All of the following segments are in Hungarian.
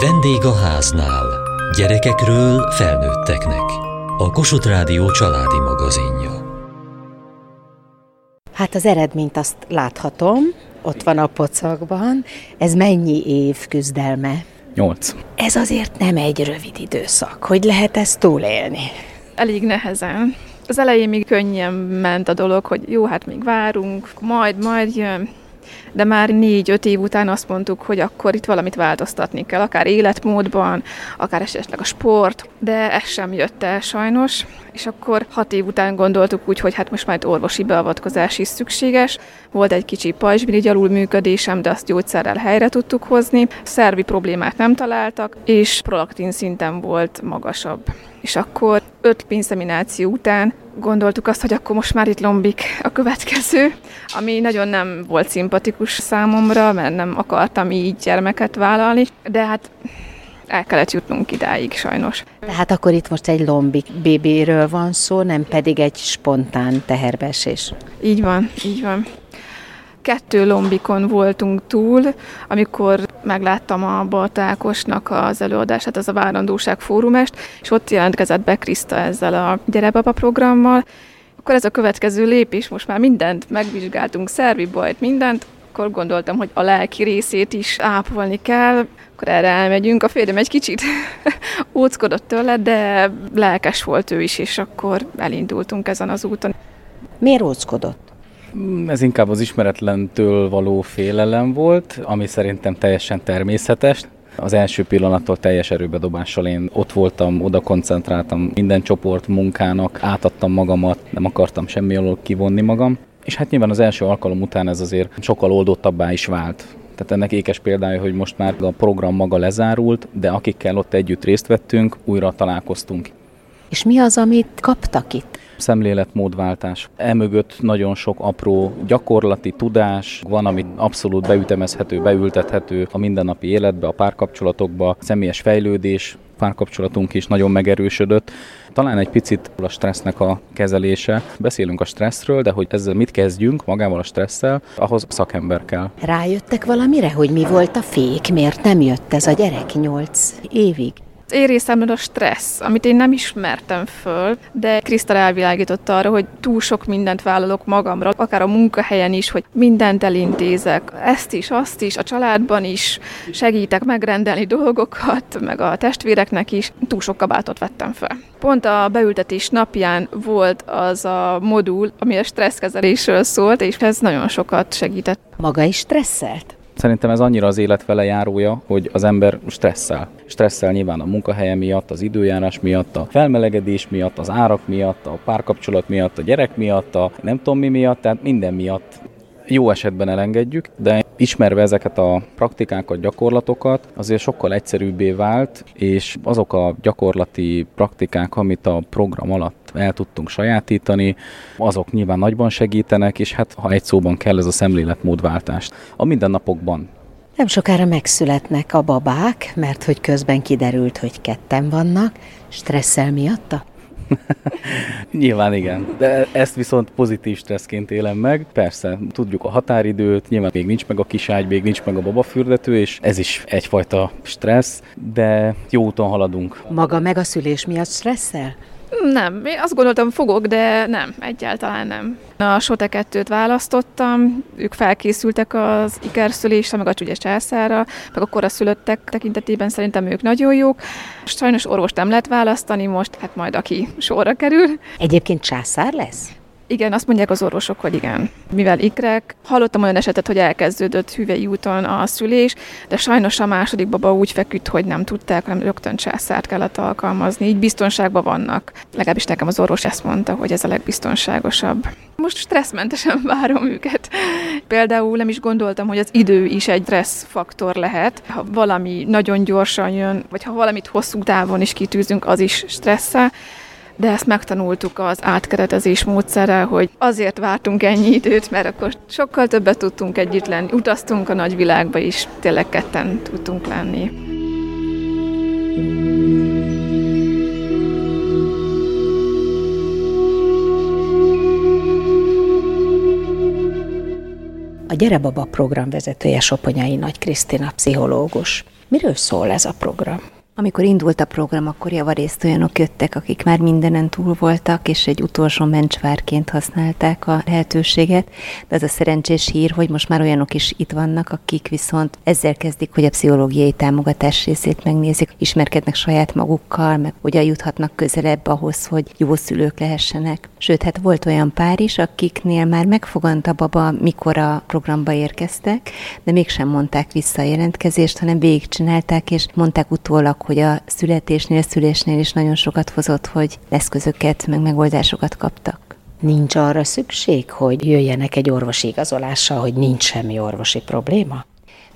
Vendég a háznál. Gyerekekről felnőtteknek. A Kossuth Rádió családi magazinja. Hát az eredményt azt láthatom, ott van a pocakban. Ez mennyi év küzdelme? Nyolc. Ez azért nem egy rövid időszak. Hogy lehet ezt túlélni? Elég nehezen. Az elején még könnyen ment a dolog, hogy jó, hát még várunk, majd, majd jön de már négy-öt év után azt mondtuk, hogy akkor itt valamit változtatni kell, akár életmódban, akár esetleg a sport, de ez sem jött el sajnos, és akkor hat év után gondoltuk úgy, hogy hát most már orvosi beavatkozás is szükséges. Volt egy kicsi pajzsmirigy működésem, de azt gyógyszerrel helyre tudtuk hozni. Szervi problémát nem találtak, és prolaktin szinten volt magasabb. És akkor öt pénzemináció után gondoltuk azt, hogy akkor most már itt lombik a következő, ami nagyon nem volt szimpatikus számomra, mert nem akartam így gyermeket vállalni, de hát el kellett jutnunk idáig sajnos. Tehát akkor itt most egy lombik bébéről van szó, nem pedig egy spontán teherbeesés. Így van, így van. Kettő lombikon voltunk túl, amikor megláttam a Baltákosnak az előadását, az a Várandóság fórumest, és ott jelentkezett be Kriszta ezzel a Gyerebaba programmal, akkor ez a következő lépés, most már mindent megvizsgáltunk, szervi bajt, mindent, akkor gondoltam, hogy a lelki részét is ápolni kell, akkor erre elmegyünk. A férjem egy kicsit óckodott tőle, de lelkes volt ő is, és akkor elindultunk ezen az úton. Miért óckodott? Mm, ez inkább az ismeretlentől való félelem volt, ami szerintem teljesen természetes. Az első pillanattól teljes erőbedobással én ott voltam, oda koncentráltam minden csoport munkának, átadtam magamat, nem akartam semmi alól kivonni magam. És hát nyilván az első alkalom után ez azért sokkal oldottabbá is vált. Tehát ennek ékes példája, hogy most már a program maga lezárult, de akikkel ott együtt részt vettünk, újra találkoztunk. És mi az, amit kaptak itt? szemléletmódváltás. Emögött nagyon sok apró gyakorlati tudás van, amit abszolút beütemezhető, beültethető a mindennapi életbe, a párkapcsolatokba, személyes fejlődés, párkapcsolatunk is nagyon megerősödött. Talán egy picit a stressznek a kezelése. Beszélünk a stresszről, de hogy ezzel mit kezdjünk magával a stresszel, ahhoz szakember kell. Rájöttek valamire, hogy mi volt a fék, miért nem jött ez a gyerek nyolc évig? Én részemről a stressz, amit én nem ismertem föl, de Krisztal elvilágította arra, hogy túl sok mindent vállalok magamra, akár a munkahelyen is, hogy mindent elintézek, ezt is, azt is, a családban is, segítek megrendelni dolgokat, meg a testvéreknek is, túl sok kabátot vettem fel. Pont a beültetés napján volt az a modul, ami a stresszkezelésről szólt, és ez nagyon sokat segített. Maga is stresszelt? Szerintem ez annyira az élet vele járója, hogy az ember stresszel. Stresszel nyilván a munkahelye miatt, az időjárás miatt, a felmelegedés miatt, az árak miatt, a párkapcsolat miatt, a gyerek miatt, a nem tudom mi miatt, tehát minden miatt jó esetben elengedjük, de ismerve ezeket a praktikákat, gyakorlatokat, azért sokkal egyszerűbbé vált, és azok a gyakorlati praktikák, amit a program alatt el tudtunk sajátítani, azok nyilván nagyban segítenek, és hát ha egy szóban kell ez a szemléletmódváltást. A mindennapokban nem sokára megszületnek a babák, mert hogy közben kiderült, hogy ketten vannak. Stresszel miatta? nyilván igen, de ezt viszont pozitív stresszként élem meg. Persze, tudjuk a határidőt, nyilván még nincs meg a kiságy, még nincs meg a babafürdető, és ez is egyfajta stressz, de jó úton haladunk. Maga meg a szülés miatt stresszel? Nem, én azt gondoltam fogok, de nem, egyáltalán nem. A Sote 2-t választottam, ők felkészültek az ikerszülésre, meg a csügyes császára, meg a koraszülöttek tekintetében szerintem ők nagyon jók. Sajnos orvos nem lehet választani most, hát majd aki sorra kerül. Egyébként császár lesz? Igen, azt mondják az orvosok, hogy igen. Mivel ikrek, hallottam olyan esetet, hogy elkezdődött hüvei úton a szülés, de sajnos a második baba úgy feküdt, hogy nem tudták, hanem rögtön császárt kellett alkalmazni. Így biztonságban vannak. Legalábbis nekem az orvos ezt mondta, hogy ez a legbiztonságosabb. Most stresszmentesen várom őket. Például nem is gondoltam, hogy az idő is egy stressz faktor lehet. Ha valami nagyon gyorsan jön, vagy ha valamit hosszú távon is kitűzünk, az is stresszel de ezt megtanultuk az átkeretezés módszerrel, hogy azért vártunk ennyi időt, mert akkor sokkal többet tudtunk együtt lenni. Utaztunk a nagyvilágba is, tényleg ketten tudtunk lenni. A Gyerebaba program vezetője Soponyai Nagy Krisztina, pszichológus. Miről szól ez a program? Amikor indult a program, akkor javarészt olyanok jöttek, akik már mindenen túl voltak, és egy utolsó mencsvárként használták a lehetőséget. De az a szerencsés hír, hogy most már olyanok is itt vannak, akik viszont ezzel kezdik, hogy a pszichológiai támogatás részét megnézik, ismerkednek saját magukkal, meg hogyan juthatnak közelebb ahhoz, hogy jó szülők lehessenek. Sőt, hát volt olyan pár is, akiknél már megfogant a baba, mikor a programba érkeztek, de mégsem mondták vissza a jelentkezést, hanem végigcsinálták, és mondták utólag, hogy a születésnél, szülésnél is nagyon sokat hozott, hogy eszközöket, meg megoldásokat kaptak. Nincs arra szükség, hogy jöjjenek egy orvosi igazolással, hogy nincs semmi orvosi probléma?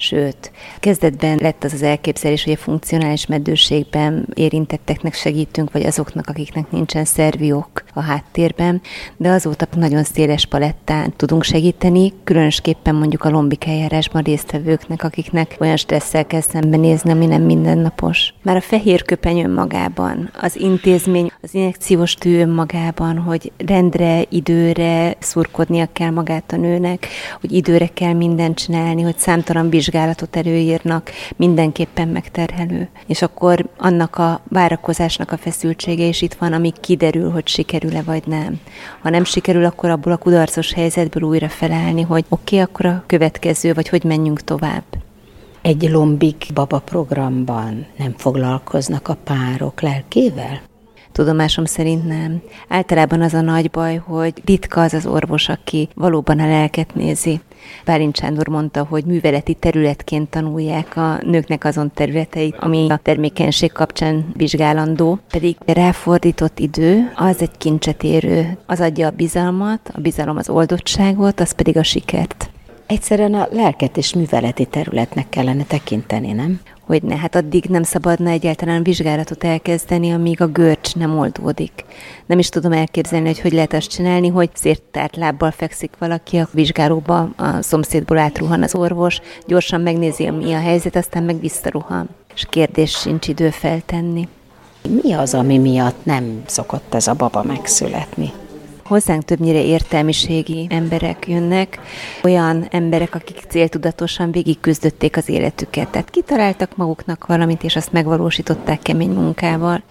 Sőt, kezdetben lett az az elképzelés, hogy a funkcionális meddőségben érintetteknek segítünk, vagy azoknak, akiknek nincsen szerviok a háttérben, de azóta nagyon széles palettán tudunk segíteni, különösképpen mondjuk a lombik eljárásban résztvevőknek, akiknek olyan stresszel kell szembenézni, ami nem mindennapos. Már a fehér köpeny önmagában, az intézmény, az injekciós tű önmagában, hogy rendre, időre szurkodnia kell magát a nőnek, hogy időre kell mindent csinálni, hogy számtalan vizsgálatot előírnak, mindenképpen megterhelő. És akkor annak a várakozásnak a feszültsége is itt van, amíg kiderül, hogy sikerül-e vagy nem. Ha nem sikerül, akkor abból a kudarcos helyzetből újra felállni, hogy oké, okay, akkor a következő, vagy hogy menjünk tovább. Egy lombik baba programban nem foglalkoznak a párok lelkével? Tudomásom szerint nem. Általában az a nagy baj, hogy ritka az az orvos, aki valóban a lelket nézi. Bálint Sándor mondta, hogy műveleti területként tanulják a nőknek azon területeit, ami a termékenység kapcsán vizsgálandó, pedig ráfordított idő az egy kincset érő. Az adja a bizalmat, a bizalom az oldottságot, az pedig a sikert. Egyszerűen a lelket és műveleti területnek kellene tekinteni, nem? Hogy ne, hát addig nem szabadna egyáltalán vizsgálatot elkezdeni, amíg a görcs nem oldódik. Nem is tudom elképzelni, hogy hogy lehet azt csinálni, hogy széttárt lábbal fekszik valaki a vizsgálóba, a szomszédból átruhan az orvos, gyorsan megnézi, mi a helyzet, aztán meg visszaruhan. És kérdés sincs idő feltenni. Mi az, ami miatt nem szokott ez a baba megszületni? Hozzánk többnyire értelmiségi emberek jönnek, olyan emberek, akik céltudatosan végig küzdötték az életüket. Tehát kitaláltak maguknak valamit, és azt megvalósították kemény munkával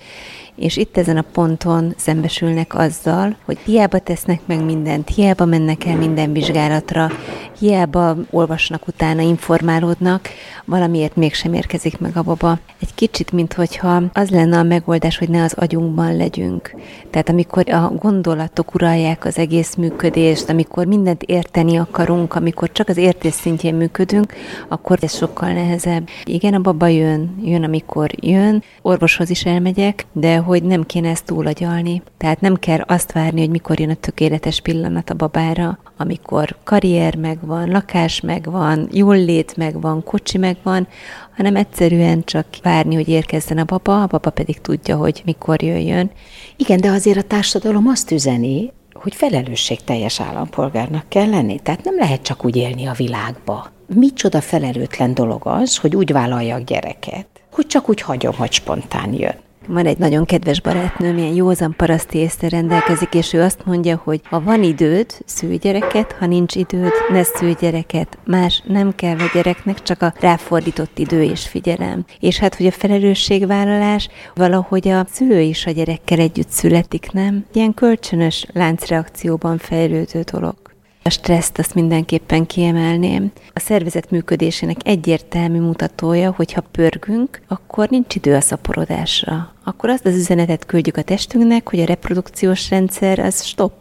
és itt ezen a ponton szembesülnek azzal, hogy hiába tesznek meg mindent, hiába mennek el minden vizsgálatra, hiába olvasnak utána, informálódnak, valamiért mégsem érkezik meg a baba. Egy kicsit, mintha az lenne a megoldás, hogy ne az agyunkban legyünk. Tehát amikor a gondolatok uralják az egész működést, amikor mindent érteni akarunk, amikor csak az értés szintjén működünk, akkor ez sokkal nehezebb. Igen, a baba jön, jön, amikor jön, orvoshoz is elmegyek, de hogy nem kéne ezt túlagyalni. Tehát nem kell azt várni, hogy mikor jön a tökéletes pillanat a babára, amikor karrier megvan, lakás megvan, jól lét megvan, kocsi megvan, hanem egyszerűen csak várni, hogy érkezzen a baba, a baba pedig tudja, hogy mikor jöjjön. Igen, de azért a társadalom azt üzeni, hogy felelősségteljes állampolgárnak kell lenni. Tehát nem lehet csak úgy élni a világba. Micsoda felelőtlen dolog az, hogy úgy vállaljak gyereket, hogy csak úgy hagyom, hogy spontán jön. Van egy nagyon kedves barátnőm, ilyen józan paraszti észre rendelkezik, és ő azt mondja, hogy ha van időd, szülj gyereket, ha nincs időd, ne szülj gyereket. Más nem kell a gyereknek, csak a ráfordított idő és figyelem. És hát, hogy a felelősségvállalás valahogy a szülő is a gyerekkel együtt születik, nem? Ilyen kölcsönös láncreakcióban fejlődő dolog. A stresszt azt mindenképpen kiemelném. A szervezet működésének egyértelmű mutatója, hogy ha pörgünk, akkor nincs idő a szaporodásra. Akkor azt az üzenetet küldjük a testünknek, hogy a reprodukciós rendszer az stop.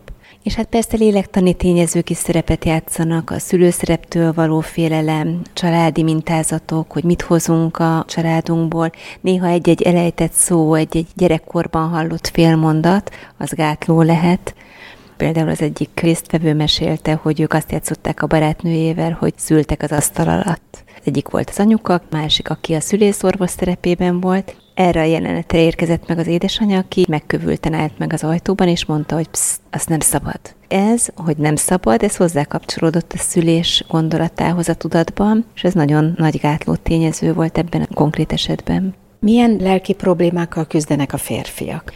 És hát persze lélektani tényezők is szerepet játszanak, a szülőszereptől való félelem, családi mintázatok, hogy mit hozunk a családunkból. Néha egy-egy elejtett szó, egy-egy gyerekkorban hallott félmondat, az gátló lehet. Például az egyik résztvevő mesélte, hogy ők azt játszották a barátnőjével, hogy szültek az asztal alatt. Egyik volt az anyuka, másik, aki a szülészorvos szerepében volt. Erre a jelenetre érkezett meg az édesanyja, aki megkövülten állt meg az ajtóban, és mondta, hogy psz, azt nem szabad. Ez, hogy nem szabad, ez hozzá kapcsolódott a szülés gondolatához a tudatban, és ez nagyon nagy gátló tényező volt ebben a konkrét esetben. Milyen lelki problémákkal küzdenek a férfiak?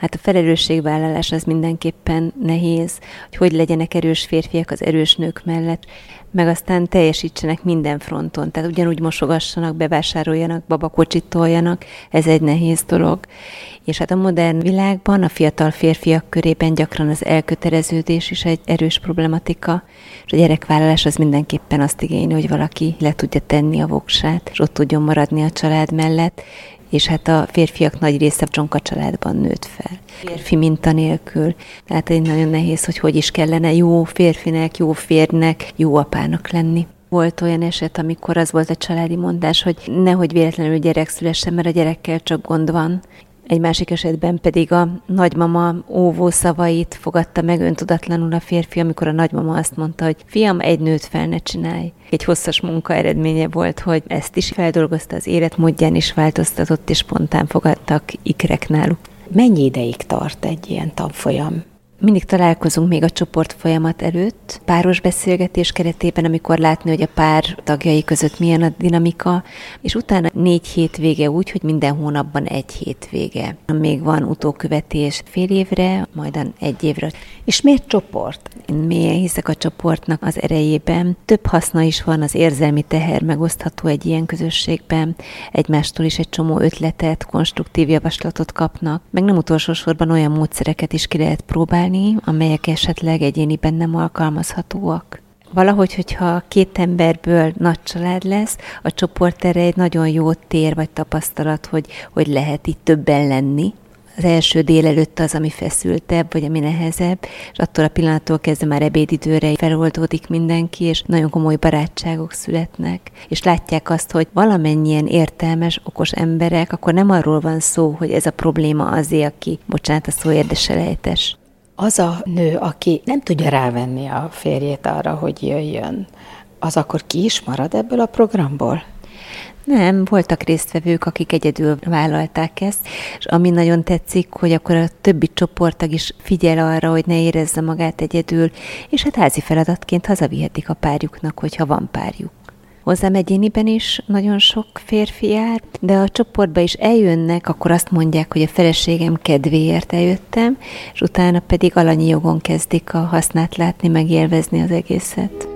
Hát a felelősségvállalás az mindenképpen nehéz, hogy hogy legyenek erős férfiak az erős nők mellett, meg aztán teljesítsenek minden fronton. Tehát ugyanúgy mosogassanak, bevásároljanak, babakocsit toljanak, ez egy nehéz dolog. És hát a modern világban a fiatal férfiak körében gyakran az elköteleződés is egy erős problematika, és a gyerekvállalás az mindenképpen azt igényli, hogy valaki le tudja tenni a voksát, és ott tudjon maradni a család mellett, és hát a férfiak nagy része csonka családban nőtt fel. Férfi minta nélkül. Tehát egy nagyon nehéz, hogy hogy is kellene jó férfinek, jó férnek, jó apának lenni. Volt olyan eset, amikor az volt a családi mondás, hogy nehogy véletlenül gyerek szülessen, mert a gyerekkel csak gond van, egy másik esetben pedig a nagymama óvó szavait fogadta meg öntudatlanul a férfi, amikor a nagymama azt mondta, hogy fiam, egy nőt fel ne csinálj. Egy hosszas munka eredménye volt, hogy ezt is feldolgozta az életmódján is változtatott, és spontán fogadtak ikrek náluk. Mennyi ideig tart egy ilyen tanfolyam? Mindig találkozunk még a csoport folyamat előtt, páros beszélgetés keretében, amikor látni, hogy a pár tagjai között milyen a dinamika, és utána négy hétvége úgy, hogy minden hónapban egy hétvége. Még van utókövetés fél évre, majd egy évre. És miért csoport? Én mélyen hiszek a csoportnak az erejében. Több haszna is van, az érzelmi teher megosztható egy ilyen közösségben. Egymástól is egy csomó ötletet, konstruktív javaslatot kapnak, meg nem utolsó sorban olyan módszereket is ki lehet próbálni, használni, amelyek esetleg egyéniben nem alkalmazhatóak. Valahogy, hogyha két emberből nagy család lesz, a csoport erre egy nagyon jó tér vagy tapasztalat, hogy, hogy lehet itt többen lenni, az első délelőtt az, ami feszültebb, vagy ami nehezebb, és attól a pillanattól kezdve már ebédidőre feloldódik mindenki, és nagyon komoly barátságok születnek, és látják azt, hogy valamennyien értelmes, okos emberek, akkor nem arról van szó, hogy ez a probléma azért, aki, bocsánat, a szó érdeselejtes, az a nő, aki nem tudja rávenni a férjét arra, hogy jöjjön, az akkor ki is marad ebből a programból? Nem, voltak résztvevők, akik egyedül vállalták ezt, és ami nagyon tetszik, hogy akkor a többi csoporttag is figyel arra, hogy ne érezze magát egyedül, és hát házi feladatként hazavihetik a párjuknak, hogyha van párjuk. Hozzám egyéniben is nagyon sok férfi jár, de a csoportba is eljönnek, akkor azt mondják, hogy a feleségem kedvéért eljöttem, és utána pedig alanyi jogon kezdik a hasznát látni, meg élvezni az egészet.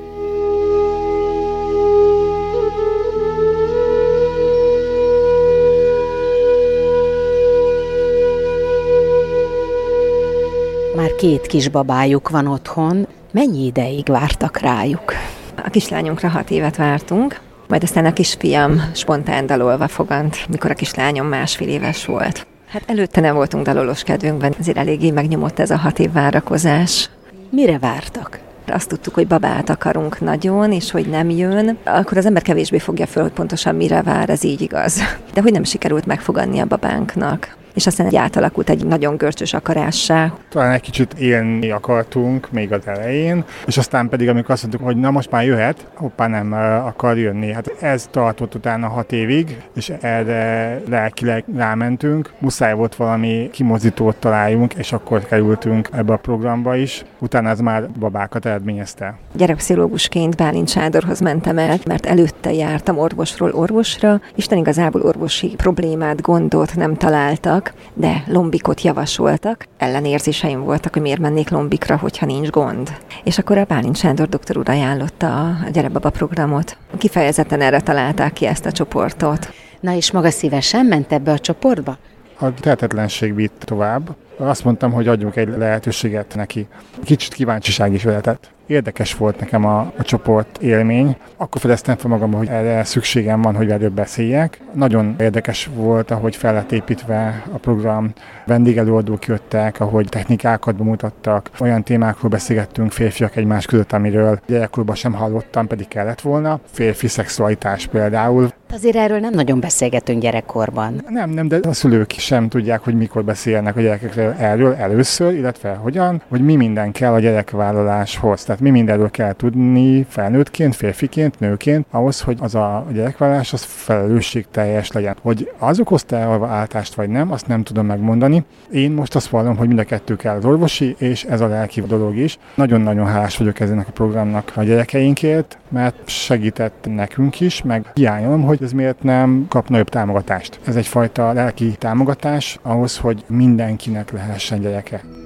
Már két kisbabájuk van otthon. Mennyi ideig vártak rájuk? A kislányunkra hat évet vártunk, majd aztán a kisfiam spontán dalolva fogant, mikor a kislányom másfél éves volt. Hát előtte nem voltunk dalolós kedvünkben, ezért eléggé megnyomott ez a hat év várakozás. Mire vártak? Azt tudtuk, hogy babát akarunk nagyon, és hogy nem jön, akkor az ember kevésbé fogja föl, hogy pontosan mire vár, ez így igaz. De hogy nem sikerült megfogadni a babánknak és aztán egy átalakult egy nagyon görcsös akarássá. Talán egy kicsit élni akartunk még az elején, és aztán pedig, amikor azt mondtuk, hogy na most már jöhet, hoppá nem akar jönni. Hát ez tartott utána hat évig, és erre lelkileg rámentünk. Muszáj volt valami kimozítót találjunk, és akkor kerültünk ebbe a programba is. Utána ez már babákat eredményezte. Gyerekpszichológusként Bálint Sádorhoz mentem el, mert előtte jártam orvosról orvosra, Isten igazából orvosi problémát, gondot nem találtak, voltak, de lombikot javasoltak. Ellenérzéseim voltak, hogy miért mennék lombikra, hogyha nincs gond. És akkor a Bálint Sándor doktor úr ajánlotta a Gyerekbaba programot. Kifejezetten erre találták ki ezt a csoportot. Na és maga szívesen ment ebbe a csoportba? A tehetetlenség vitt tovább. Azt mondtam, hogy adjunk egy lehetőséget neki. Kicsit kíváncsiság is veletett érdekes volt nekem a, a csoport élmény. Akkor fedeztem fel magam, hogy erre szükségem van, hogy erről beszéljek. Nagyon érdekes volt, ahogy fel lett építve a program. Vendégelőadók jöttek, ahogy technikákat bemutattak. Olyan témákról beszélgettünk férfiak egymás között, amiről gyerekkorban sem hallottam, pedig kellett volna. Férfi szexualitás például. Azért erről nem nagyon beszélgetünk gyerekkorban. Nem, nem, de a szülők sem tudják, hogy mikor beszélnek a gyerekekről erről először, illetve hogyan, hogy mi minden kell a gyerekvállaláshoz Tehát mi mindenről kell tudni felnőttként, férfiként, nőként, ahhoz, hogy az a gyerekvállás az felelősségteljes legyen. Hogy az okozta a váltást vagy nem, azt nem tudom megmondani. Én most azt vallom, hogy mind a kettő kell az orvosi, és ez a lelki dolog is. Nagyon-nagyon hálás vagyok ezenek a programnak a gyerekeinkért, mert segített nekünk is, meg hiányolom, hogy ez miért nem kap nagyobb támogatást. Ez egyfajta lelki támogatás ahhoz, hogy mindenkinek lehessen gyereke.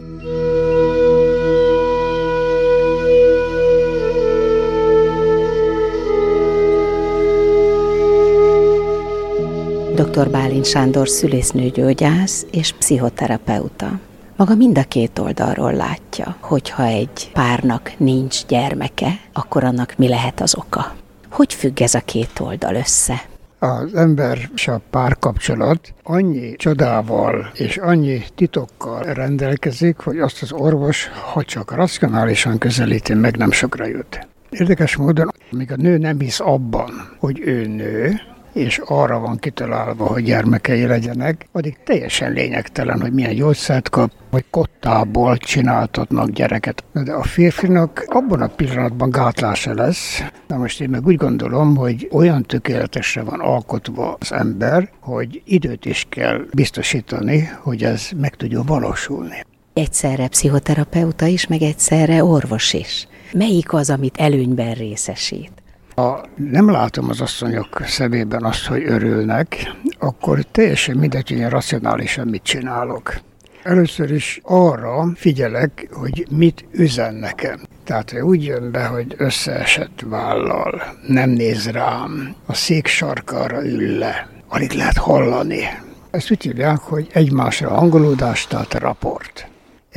Dr. Bálint Sándor szülésznőgyógyász és pszichoterapeuta. Maga mind a két oldalról látja, hogyha egy párnak nincs gyermeke, akkor annak mi lehet az oka. Hogy függ ez a két oldal össze? az ember és a párkapcsolat annyi csodával és annyi titokkal rendelkezik, hogy azt az orvos, ha csak racionálisan közelíti, meg nem sokra jut. Érdekes módon, amíg a nő nem hisz abban, hogy ő nő, és arra van kitalálva, hogy gyermekei legyenek, addig teljesen lényegtelen, hogy milyen gyógyszert kap, vagy kottából csináltatnak gyereket. De a férfinak abban a pillanatban gátlása lesz. Na most én meg úgy gondolom, hogy olyan tökéletesre van alkotva az ember, hogy időt is kell biztosítani, hogy ez meg tudjon valósulni. Egyszerre pszichoterapeuta is, meg egyszerre orvos is. Melyik az, amit előnyben részesít? Ha nem látom az asszonyok szemében azt, hogy örülnek, akkor teljesen mindegy, hogy én racionálisan mit csinálok. Először is arra figyelek, hogy mit üzen nekem. Tehát hogy úgy jön be, hogy összeesett vállal, nem néz rám, a szék sarkára ül le, alig lehet hallani. Ezt úgy hívják, hogy egymásra hangolódás, tehát raport.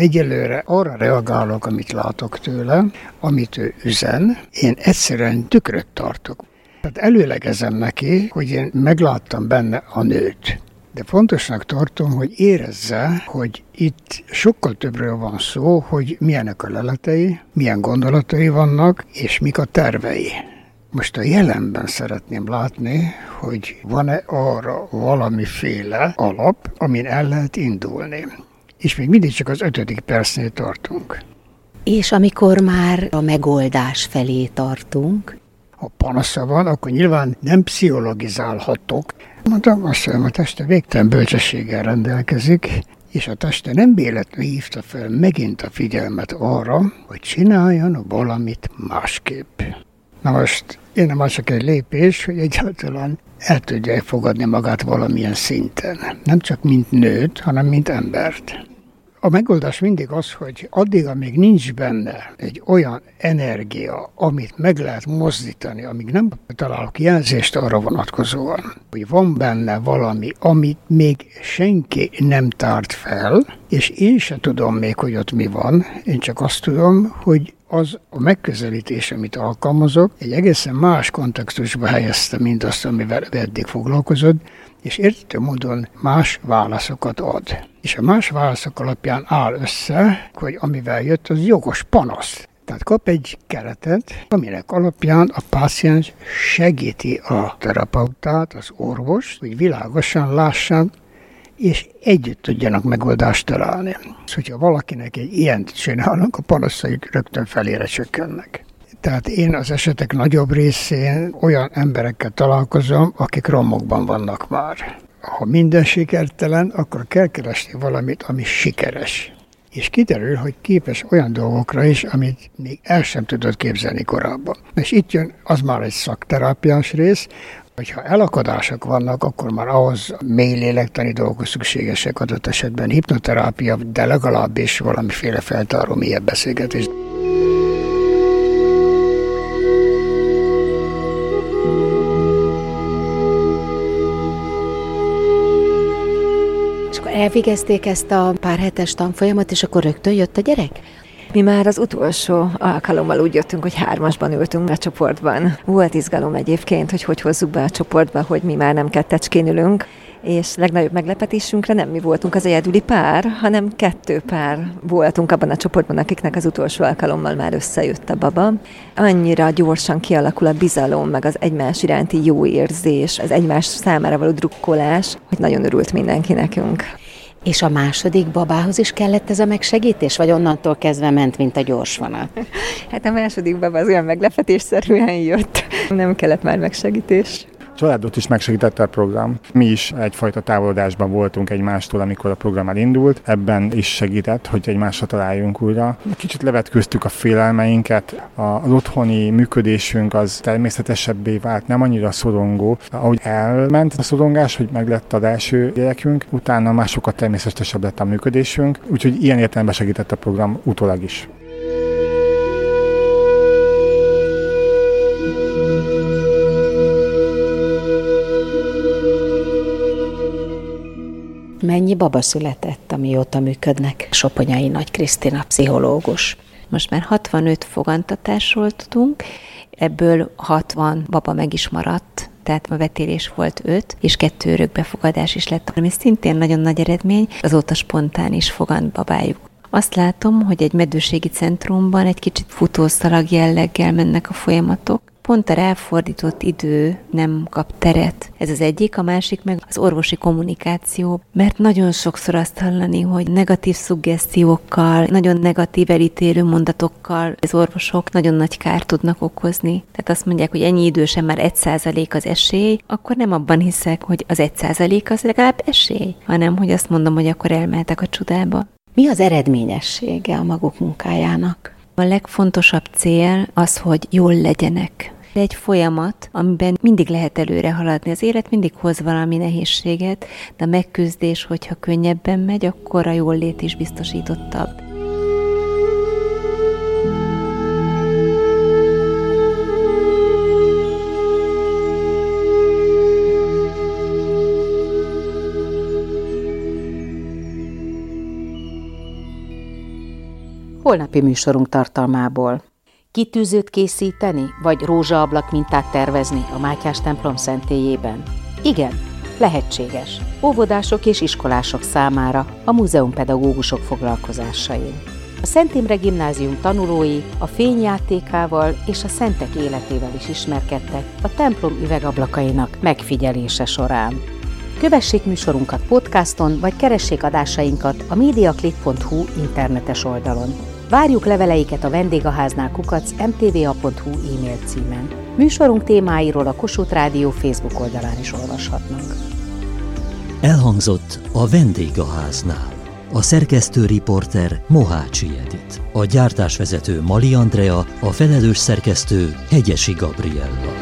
Egyelőre arra reagálok, amit látok tőle, amit ő üzen. Én egyszerűen tükröt tartok. Tehát előlegezem neki, hogy én megláttam benne a nőt. De fontosnak tartom, hogy érezze, hogy itt sokkal többről van szó, hogy milyenek a leletei, milyen gondolatai vannak, és mik a tervei. Most a jelenben szeretném látni, hogy van-e arra valamiféle alap, amin el lehet indulni és még mindig csak az ötödik percnél tartunk. És amikor már a megoldás felé tartunk? Ha panasza van, akkor nyilván nem pszichologizálhatok. Mondtam, azt mondom, a teste végtelen bölcsességgel rendelkezik, és a teste nem véletlenül hívta fel megint a figyelmet arra, hogy csináljon valamit másképp. Na most én nem csak egy lépés, hogy egyáltalán el tudja fogadni magát valamilyen szinten. Nem csak mint nőt, hanem mint embert. A megoldás mindig az, hogy addig, amíg nincs benne egy olyan energia, amit meg lehet mozdítani, amíg nem találok jelzést arra vonatkozóan, hogy van benne valami, amit még senki nem tárt fel, és én se tudom még, hogy ott mi van, én csak azt tudom, hogy az a megközelítés, amit alkalmazok, egy egészen más kontextusba helyezte mindazt, amivel eddig foglalkozott, és értető módon más válaszokat ad. És a más válaszok alapján áll össze, hogy amivel jött, az jogos panasz. Tehát kap egy keretet, aminek alapján a páciens segíti a terapeutát, az orvos, hogy világosan lássák, és együtt tudjanak megoldást találni. És hogyha valakinek egy ilyent csinálnak, a panaszaik rögtön felére csökkennek. Tehát én az esetek nagyobb részén olyan emberekkel találkozom, akik romokban vannak már. Ha minden sikertelen, akkor kell keresni valamit, ami sikeres. És kiderül, hogy képes olyan dolgokra is, amit még el sem tudott képzelni korábban. És itt jön az már egy szakterápiás rész, hogyha elakadások vannak, akkor már ahhoz mély lélektani dolgok szükségesek adott esetben hipnoterápia, de legalábbis valamiféle feltáró mélyebb beszélgetés. Elvégezték ezt a pár hetes tanfolyamat, és akkor rögtön jött a gyerek? Mi már az utolsó alkalommal úgy jöttünk, hogy hármasban ültünk a csoportban. Volt izgalom egyébként, hogy hogy hozzuk be a csoportba, hogy mi már nem kettecskén ülünk, és legnagyobb meglepetésünkre nem mi voltunk az egyedüli pár, hanem kettő pár voltunk abban a csoportban, akiknek az utolsó alkalommal már összejött a baba. Annyira gyorsan kialakul a bizalom, meg az egymás iránti jó érzés, az egymás számára való drukkolás, hogy nagyon örült mindenki nekünk. És a második babához is kellett ez a megsegítés, vagy onnantól kezdve ment, mint a gyors vonat? Hát a második baba az olyan meglepetésszerűen jött, nem kellett már megsegítés családot is megsegítette a program. Mi is egyfajta távolodásban voltunk egymástól, amikor a program elindult. Ebben is segített, hogy egymásra találjunk újra. Kicsit levetköztük a félelmeinket, az otthoni működésünk az természetesebbé vált, nem annyira szorongó. Ahogy elment a szorongás, hogy meg lett az első gyerekünk, utána már sokkal természetesebb lett a működésünk, úgyhogy ilyen értelemben segített a program utólag is. Mennyi baba született, amióta működnek? Soponyai Nagy Krisztina, pszichológus. Most már 65 fogantatásról tudunk, ebből 60 baba meg is maradt, tehát a vetélés volt 5, és kettő örökbefogadás is lett, ami szintén nagyon nagy eredmény, azóta spontán is fogant babájuk. Azt látom, hogy egy medőségi centrumban egy kicsit futószalag jelleggel mennek a folyamatok, pont a ráfordított idő nem kap teret. Ez az egyik, a másik meg az orvosi kommunikáció, mert nagyon sokszor azt hallani, hogy negatív szuggesztiókkal, nagyon negatív elítélő mondatokkal az orvosok nagyon nagy kárt tudnak okozni. Tehát azt mondják, hogy ennyi idősen már egy százalék az esély, akkor nem abban hiszek, hogy az egy százalék az legalább esély, hanem hogy azt mondom, hogy akkor elmehetek a csodába. Mi az eredményessége a maguk munkájának? A legfontosabb cél az, hogy jól legyenek. Egy folyamat, amiben mindig lehet előre haladni. Az élet mindig hoz valami nehézséget, de a megküzdés, hogyha könnyebben megy, akkor a jól lét is biztosítottabb. Holnapi műsorunk tartalmából. Kitűzőt készíteni, vagy rózsaablak mintát tervezni a Mátyás templom szentélyében? Igen, lehetséges. Óvodások és iskolások számára a múzeumpedagógusok foglalkozásain. A Szent Imre Gimnázium tanulói a fényjátékával és a szentek életével is ismerkedtek a templom üvegablakainak megfigyelése során. Kövessék műsorunkat podcaston, vagy keressék adásainkat a mediaclick.hu internetes oldalon. Várjuk leveleiket a vendégháznál kukac mtva.hu e-mail címen. Műsorunk témáiról a Kossuth Rádió Facebook oldalán is olvashatnak. Elhangzott a vendégháznál. A szerkesztő riporter Mohácsi Edit. A gyártásvezető Mali Andrea, a felelős szerkesztő Hegyesi Gabriella.